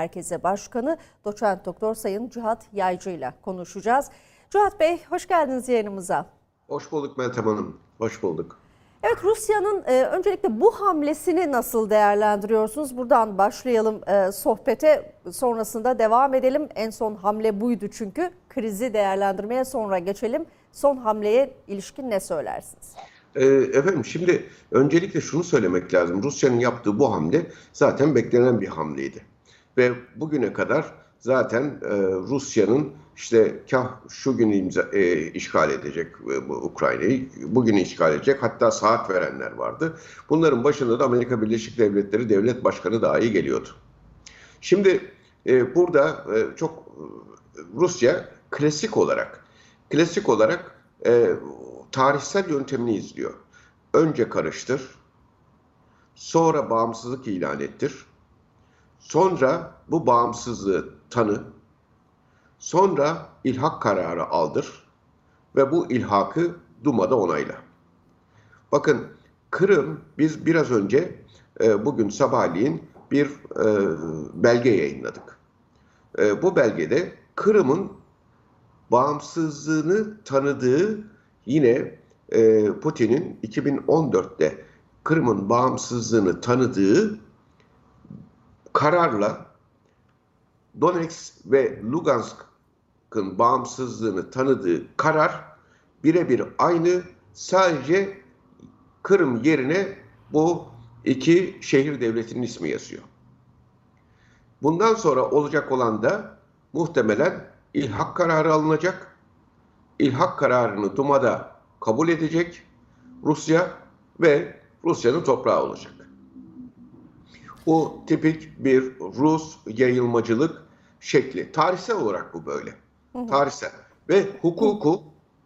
Merkezi Başkanı Doçent Doktor Sayın Cihat Yaycı ile konuşacağız. Cihat Bey hoş geldiniz yayınımıza. Hoş bulduk Meltem Hanım. Hoş bulduk. Evet Rusya'nın e, öncelikle bu hamlesini nasıl değerlendiriyorsunuz? Buradan başlayalım e, sohbete sonrasında devam edelim. En son hamle buydu çünkü krizi değerlendirmeye sonra geçelim. Son hamleye ilişkin ne söylersiniz? Ee, efendim şimdi öncelikle şunu söylemek lazım. Rusya'nın yaptığı bu hamle zaten beklenen bir hamleydi. Ve bugüne kadar zaten e, Rusya'nın işte kah şu gün imza, e, işgal edecek e, bu Ukrayna'yı, bugün işgal edecek hatta saat verenler vardı. Bunların başında da Amerika Birleşik Devletleri Devlet Başkanı dahi geliyordu. Şimdi e, burada e, çok e, Rusya klasik olarak klasik olarak e, tarihsel yöntemini izliyor. Önce karıştır, sonra bağımsızlık ilan ettir, sonra bu bağımsızlığı tanı, sonra ilhak kararı aldır ve bu ilhakı Duma'da onayla. Bakın Kırım biz biraz önce e, bugün sabahleyin bir e, belge yayınladık. E, bu belgede Kırım'ın bağımsızlığını tanıdığı yine e, Putin'in 2014'te Kırım'ın bağımsızlığını tanıdığı kararla Donetsk ve Lugansk'ın bağımsızlığını tanıdığı karar birebir aynı sadece Kırım yerine bu iki şehir devletinin ismi yazıyor. Bundan sonra olacak olan da muhtemelen ilhak kararı alınacak. İlhak kararını Duma'da kabul edecek Rusya ve Rusya'nın toprağı olacak. Bu tipik bir Rus yayılmacılık şekli. Tarihsel olarak bu böyle. Tarihsel. Ve hukuku,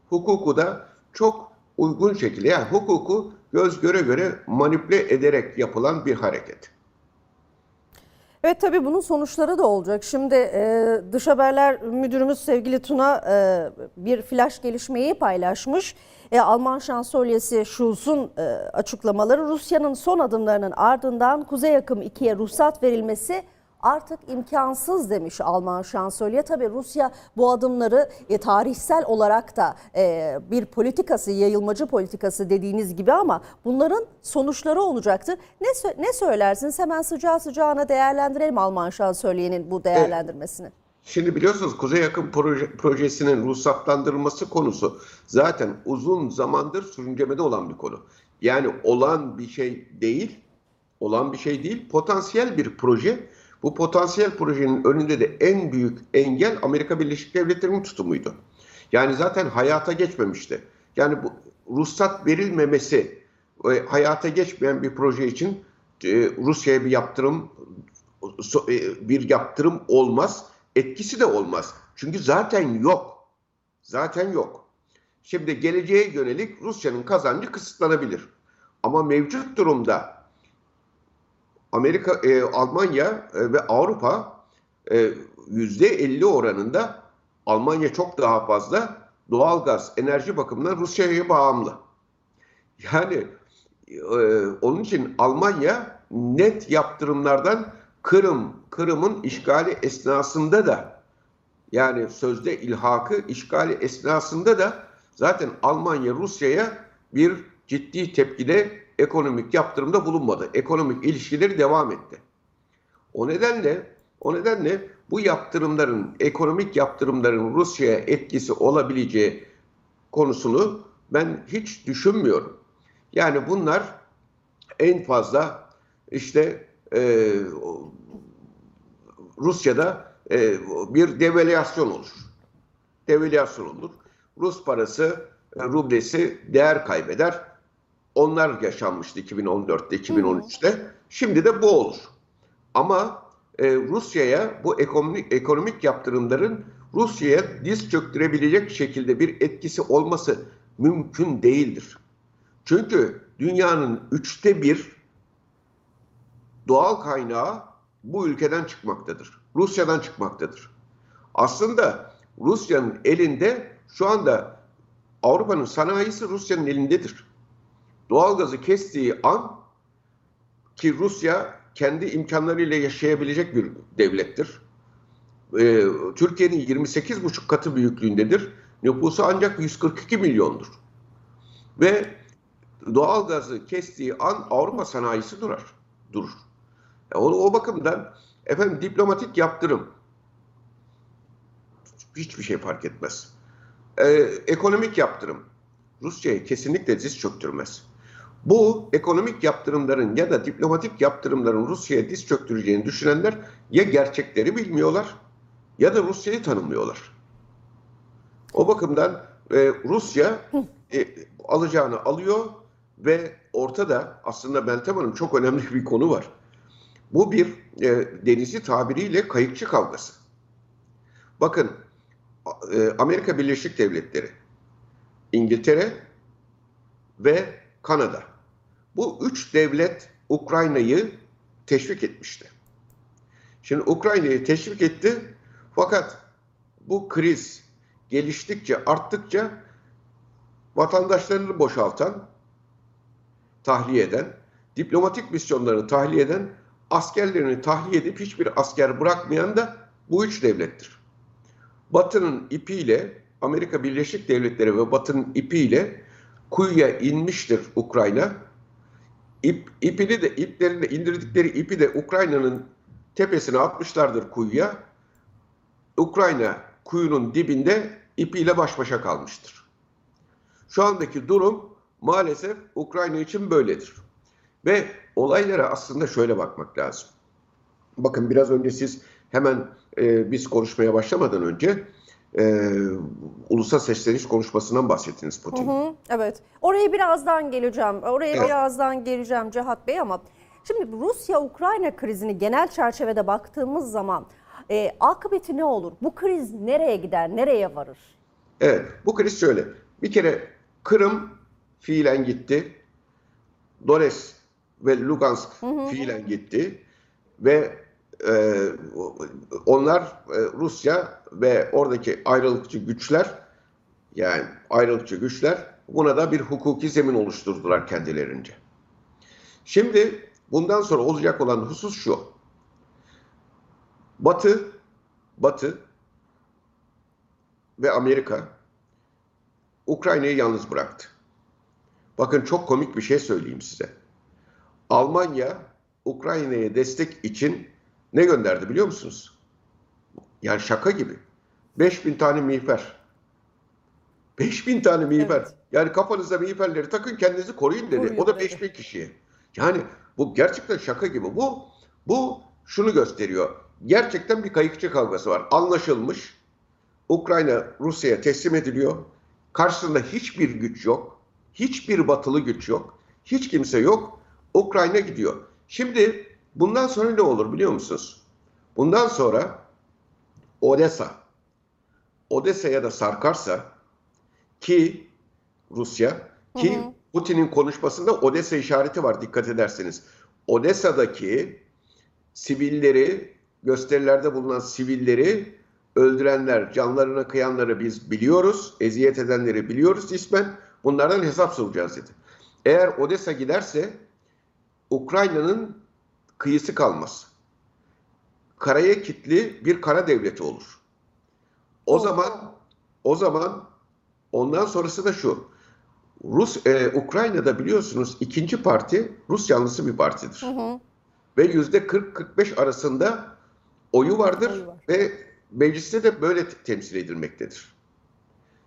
hukuku da çok uygun şekilde yani hukuku göz göre göre manipüle ederek yapılan bir hareket. Evet tabii bunun sonuçları da olacak. Şimdi e, dış haberler müdürümüz sevgili Tuna e, bir flash gelişmeyi paylaşmış. E, Alman şansölyesi Schulz'un e, açıklamaları Rusya'nın son adımlarının ardından Kuzey Akım 2'ye ruhsat verilmesi artık imkansız demiş Alman şansölye. Tabii Rusya bu adımları e, tarihsel olarak da e, bir politikası, yayılmacı politikası dediğiniz gibi ama bunların sonuçları olacaktır. Ne, ne söylersiniz? Hemen sıcağı sıcağına değerlendirelim Alman şansölyenin bu değerlendirmesini. Şimdi biliyorsunuz Kuzey Yakın proje, projesinin ruhsatlandırılması konusu zaten uzun zamandır sürüncemede olan bir konu. Yani olan bir şey değil, olan bir şey değil, potansiyel bir proje. Bu potansiyel projenin önünde de en büyük engel Amerika Birleşik Devletleri'nin tutumuydu. Yani zaten hayata geçmemişti. Yani bu ruhsat verilmemesi e, hayata geçmeyen bir proje için e, Rusya'ya bir yaptırım e, bir yaptırım olmaz. Etkisi de olmaz. Çünkü zaten yok. Zaten yok. Şimdi geleceğe yönelik Rusya'nın kazancı kısıtlanabilir. Ama mevcut durumda Amerika, e, Almanya e, ve Avrupa e, yüzde 50 oranında Almanya çok daha fazla doğalgaz, enerji bakımından Rusya'ya bağımlı. Yani e, onun için Almanya net yaptırımlardan Kırım, Kırım'ın işgali esnasında da yani sözde ilhakı işgali esnasında da zaten Almanya Rusya'ya bir ciddi tepkide ekonomik yaptırımda bulunmadı. Ekonomik ilişkileri devam etti. O nedenle o nedenle bu yaptırımların ekonomik yaptırımların Rusya'ya etkisi olabileceği konusunu ben hiç düşünmüyorum. Yani bunlar en fazla işte e, Rusya'da e, bir devalüasyon olur. Devalüasyon olur. Rus parası, e, rublesi değer kaybeder. Onlar yaşanmıştı 2014'te, 2013'te. Şimdi de bu olur. Ama e, Rusya'ya bu ekonomik, ekonomik yaptırımların Rusya'ya diz çöktürebilecek şekilde bir etkisi olması mümkün değildir. Çünkü dünyanın üçte bir doğal kaynağı bu ülkeden çıkmaktadır. Rusya'dan çıkmaktadır. Aslında Rusya'nın elinde şu anda Avrupa'nın sanayisi Rusya'nın elindedir. Doğalgazı kestiği an ki Rusya kendi imkanlarıyla yaşayabilecek bir devlettir. Ee, Türkiye'nin 28,5 katı büyüklüğündedir. Nüfusu ancak 142 milyondur. Ve doğalgazı kestiği an Avrupa sanayisi durar. Durur. E, O, o bakımdan efendim diplomatik yaptırım hiçbir şey fark etmez. Ee, ekonomik yaptırım Rusya'yı kesinlikle diz çöktürmez. Bu ekonomik yaptırımların ya da diplomatik yaptırımların Rusya'ya diz çöktüreceğini düşünenler ya gerçekleri bilmiyorlar ya da Rusya'yı tanımıyorlar. O bakımdan e, Rusya e, alacağını alıyor ve ortada aslında Meltem Hanım çok önemli bir konu var. Bu bir e, denizi tabiriyle kayıkçı kavgası. Bakın e, Amerika Birleşik Devletleri, İngiltere ve Kanada. Bu üç devlet Ukrayna'yı teşvik etmişti. Şimdi Ukrayna'yı teşvik etti fakat bu kriz geliştikçe arttıkça vatandaşlarını boşaltan, tahliye eden, diplomatik misyonlarını tahliye eden, askerlerini tahliye edip hiçbir asker bırakmayan da bu üç devlettir. Batı'nın ipiyle Amerika Birleşik Devletleri ve Batı'nın ipiyle kuyuya inmiştir Ukrayna. İp, ipini de iplerini indirdikleri ipi de Ukrayna'nın tepesine atmışlardır kuyuya. Ukrayna kuyunun dibinde ipiyle baş başa kalmıştır. Şu andaki durum maalesef Ukrayna için böyledir. Ve olaylara aslında şöyle bakmak lazım. Bakın biraz önce siz hemen e, biz konuşmaya başlamadan önce e, ulusal sesleniş konuşmasından bahsettiniz Putin. Hı hı, evet. Oraya birazdan geleceğim. Oraya Evet. birazdan geleceğim Cihat Bey ama şimdi Rusya-Ukrayna krizini genel çerçevede baktığımız zaman e, akıbeti ne olur? Bu kriz nereye gider? Nereye varır? Evet, bu kriz şöyle. Bir kere Kırım fiilen gitti. Donetsk ve Lugansk fiilen gitti. Ve e, onlar e, Rusya ve oradaki ayrılıkçı güçler yani ayrılıkçı güçler buna da bir hukuki zemin oluşturdular kendilerince. Şimdi bundan sonra olacak olan husus şu. Batı Batı ve Amerika Ukrayna'yı yalnız bıraktı. Bakın çok komik bir şey söyleyeyim size. Almanya Ukrayna'ya destek için ne gönderdi biliyor musunuz? Yani şaka gibi. 5000 tane miğfer. 5000 tane miğfer. Evet. Yani kafanıza miğferleri takın kendinizi koruyun dedi. Koruyun o da dedi. 5000 kişiye. Yani bu gerçekten şaka gibi. Bu bu şunu gösteriyor. Gerçekten bir kayıkçı kavgası var. Anlaşılmış. Ukrayna Rusya'ya teslim ediliyor. Karşısında hiçbir güç yok. Hiçbir batılı güç yok. Hiç kimse yok. Ukrayna gidiyor. Şimdi bundan sonra ne olur biliyor musunuz? Bundan sonra Odessa Odessa'ya da sarkarsa ki Rusya ki. Putin'in konuşmasında Odessa işareti var dikkat ederseniz. Odessa'daki sivilleri gösterilerde bulunan sivilleri öldürenler, canlarına kıyanları biz biliyoruz. Eziyet edenleri biliyoruz ismen. Bunlardan hesap soracağız dedi. Eğer Odessa giderse Ukrayna'nın kıyısı kalmaz. Karaya kitli bir kara devleti olur. O zaman o zaman ondan sonrası da şu. Rus e, Ukrayna'da biliyorsunuz ikinci parti Rus yanlısı bir partidir. Hı hı. Ve yüzde 40-45 arasında oyu vardır Oyu var. ve mecliste de böyle te- temsil edilmektedir.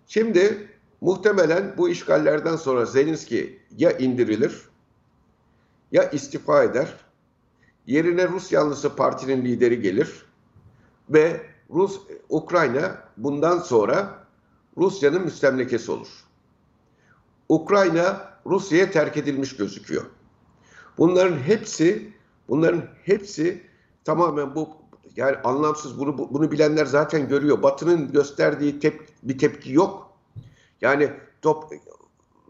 Şimdi muhtemelen bu işgallerden sonra Zelenski ya indirilir ya istifa eder. Yerine Rus yanlısı partinin lideri gelir ve Rus Ukrayna bundan sonra Rusya'nın müstemlekesi olur. Ukrayna Rusya'ya terk edilmiş gözüküyor. Bunların hepsi bunların hepsi tamamen bu yani anlamsız bunu bu- bunu bilenler zaten görüyor. Batı'nın gösterdiği tep, bir tepki yok. Yani top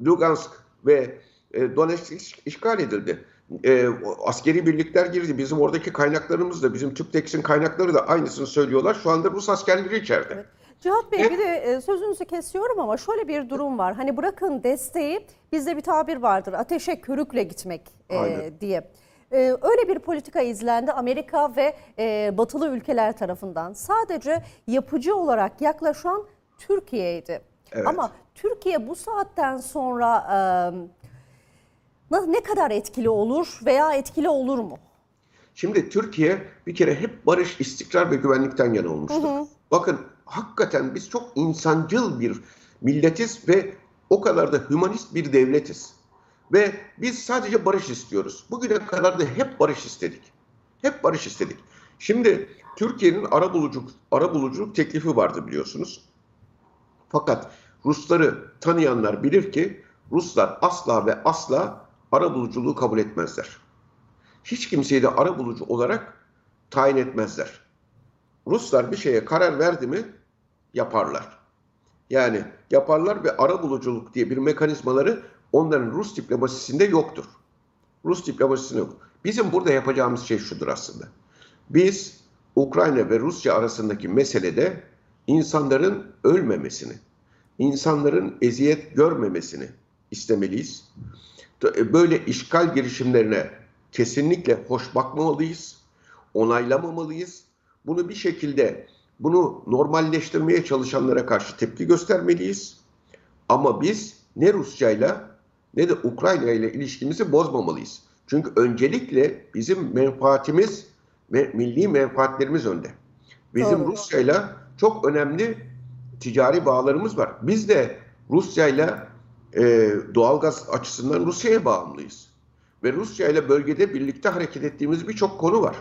Lugansk ve e, Donetsk iş- işgal edildi. E, askeri birlikler girdi. Bizim oradaki kaynaklarımız da bizim TÜPTEKS'in kaynakları da aynısını söylüyorlar. Şu anda Rus askerleri içeride. Cihat Bey bir de e, sözünüzü kesiyorum ama şöyle bir durum var. Hani bırakın desteği bizde bir tabir vardır. Ateşe körükle gitmek e, diye. e, öyle bir politika izlendi Amerika ve e, batılı ülkeler tarafından. Sadece yapıcı olarak yaklaşan Türkiye'ydi. Evet. Ama Türkiye bu saatten sonra e, ne kadar etkili olur veya etkili olur mu? Şimdi Türkiye bir kere hep barış, istikrar ve güvenlikten yana olmuştur. Bakın hakikaten biz çok insancıl bir milletiz ve o kadar da hümanist bir devletiz. Ve biz sadece barış istiyoruz. Bugüne kadar da hep barış istedik. Hep barış istedik. Şimdi Türkiye'nin ara buluculuk, ara buluculuk teklifi vardı biliyorsunuz. Fakat Rusları tanıyanlar bilir ki Ruslar asla ve asla ara buluculuğu kabul etmezler. Hiç kimseyi de ara bulucu olarak tayin etmezler. Ruslar bir şeye karar verdi mi yaparlar. Yani yaparlar ve ara buluculuk diye bir mekanizmaları onların Rus diplomasisinde yoktur. Rus diplomasisinde yok. Bizim burada yapacağımız şey şudur aslında. Biz Ukrayna ve Rusya arasındaki meselede insanların ölmemesini, insanların eziyet görmemesini istemeliyiz. Böyle işgal girişimlerine kesinlikle hoş bakmamalıyız, onaylamamalıyız. Bunu bir şekilde bunu normalleştirmeye çalışanlara karşı tepki göstermeliyiz. Ama biz ne Rusya'yla ne de Ukrayna ile ilişkimizi bozmamalıyız. Çünkü öncelikle bizim menfaatimiz ve milli menfaatlerimiz önde. Bizim. Rusya'yla çok önemli ticari bağlarımız var. Biz de Rusya'yla e, doğalgaz açısından Rusya'ya bağımlıyız. Ve Rusya ile bölgede birlikte hareket ettiğimiz birçok konu var.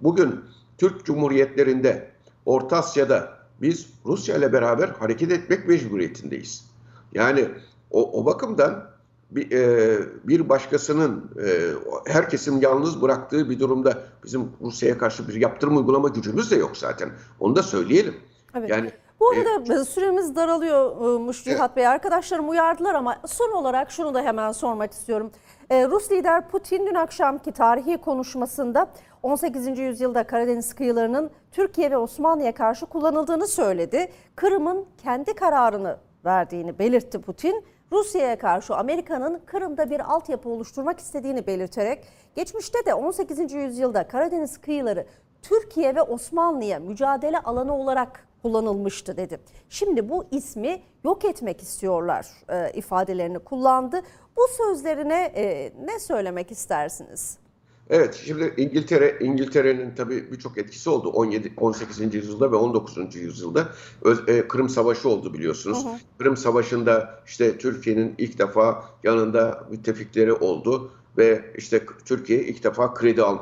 Bugün Türk Cumhuriyetlerinde, Orta Asya'da biz Rusya ile beraber hareket etmek mecburiyetindeyiz. Yani o, o bakımdan bir, e, bir başkasının e, herkesin yalnız bıraktığı bir durumda bizim Rusya'ya karşı bir yaptırım uygulama gücümüz de yok zaten. Onu da söyleyelim. Evet. Yani Bu arada süremiz daralıyormuş Cihat Bey. Arkadaşlarım uyardılar ama son olarak şunu da hemen sormak istiyorum. Ee, Rus lider Putin dün akşamki tarihi konuşmasında 18. yüzyılda Karadeniz kıyılarının Türkiye ve Osmanlı'ya karşı kullanıldığını söyledi. Kırım'ın kendi kararını verdiğini belirtti Putin. Rusya'ya karşı Amerika'nın Kırım'da bir altyapı oluşturmak istediğini belirterek geçmişte de 18. yüzyılda Karadeniz kıyıları Türkiye ve Osmanlı'ya mücadele alanı olarak kullanılmıştı dedi. Şimdi bu ismi yok etmek istiyorlar e, ifadelerini kullandı. Bu sözlerine e, ne söylemek istersiniz? Evet, şimdi İngiltere İngiltere'nin tabii birçok etkisi oldu 17 18. yüzyılda ve 19. yüzyılda Öz- e, Kırım Savaşı oldu biliyorsunuz. Kırım Savaşı'nda işte Türkiye'nin ilk defa yanında müttefikleri oldu ve işte Türkiye ilk defa kredi al-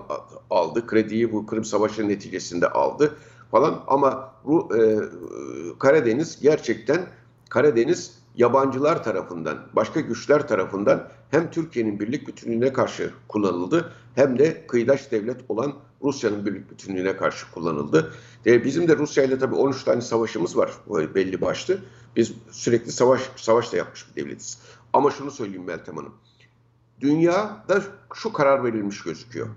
aldı. Krediyi bu Kırım Savaşı neticesinde aldı falan ama Ru- e, Karadeniz gerçekten Karadeniz yabancılar tarafından, başka güçler tarafından hem Türkiye'nin birlik bütünlüğüne karşı kullanıldı hem de kıyıdaş devlet olan Rusya'nın birlik bütünlüğüne karşı kullanıldı. E, bizim de Rusya ile tabii 13 tane savaşımız var böyle belli başlı. Biz sürekli savaş savaş da yapmış bir devletiz. Ama şunu söyleyeyim Meltem Hanım. Dünyada şu karar verilmiş gözüküyor.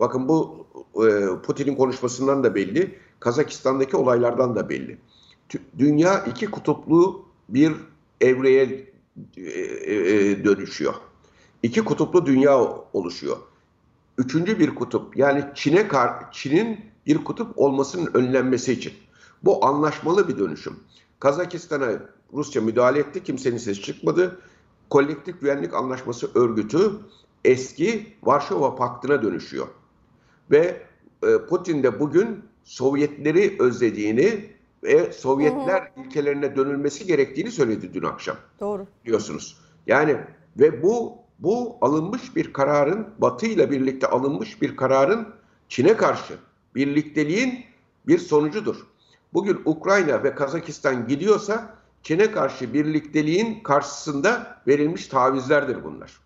Bakın bu e, Putin'in konuşmasından da belli, Kazakistan'daki olaylardan da belli. Dünya iki kutuplu bir evreye e, e, dönüşüyor. İki kutuplu dünya oluşuyor. Üçüncü bir kutup yani Çin'e Çin'in bir kutup olmasının önlenmesi için. Bu anlaşmalı bir dönüşüm. Kazakistan'a Rusya müdahale etti, kimsenin sesi çıkmadı. Kolektif Güvenlik Anlaşması örgütü eski Varşova Paktı'na dönüşüyor. Ve e, Putin de bugün Sovyetleri özlediğini ve Sovyetler ilkelerine dönülmesi gerektiğini söyledi dün akşam Doğru. biliyorsunuz. Yani ve bu bu alınmış bir kararın Batı ile birlikte alınmış bir kararın Çin'e karşı birlikteliğin bir sonucudur. Bugün Ukrayna ve Kazakistan gidiyorsa Çin'e karşı birlikteliğin karşısında verilmiş tavizlerdir bunlar.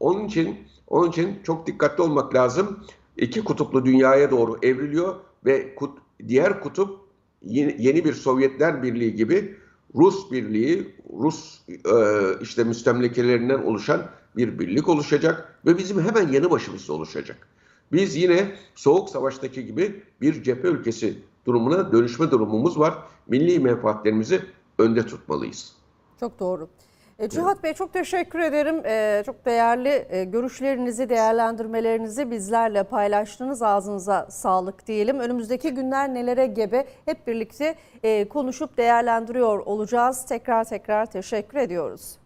Onun için onun için çok dikkatli olmak lazım. İki kutuplu dünyaya doğru evriliyor ve kut- diğer kutup yeni, bir Sovyetler Birliği gibi Rus Birliği, Rus e, işte müstemlekelerinden oluşan bir birlik oluşacak ve bizim hemen yanı başımızda oluşacak. Biz yine Soğuk Savaş'taki gibi bir cephe ülkesi durumuna dönüşme durumumuz var. Milli menfaatlerimizi önde tutmalıyız. Çok doğru. E, Cihat Bey çok teşekkür ederim. E, çok değerli e, görüşlerinizi, değerlendirmelerinizi bizlerle paylaştınız. Ağzınıza sağlık diyelim. Önümüzdeki günler nelere gebe hep birlikte e, konuşup değerlendiriyor olacağız. Tekrar tekrar teşekkür ediyoruz.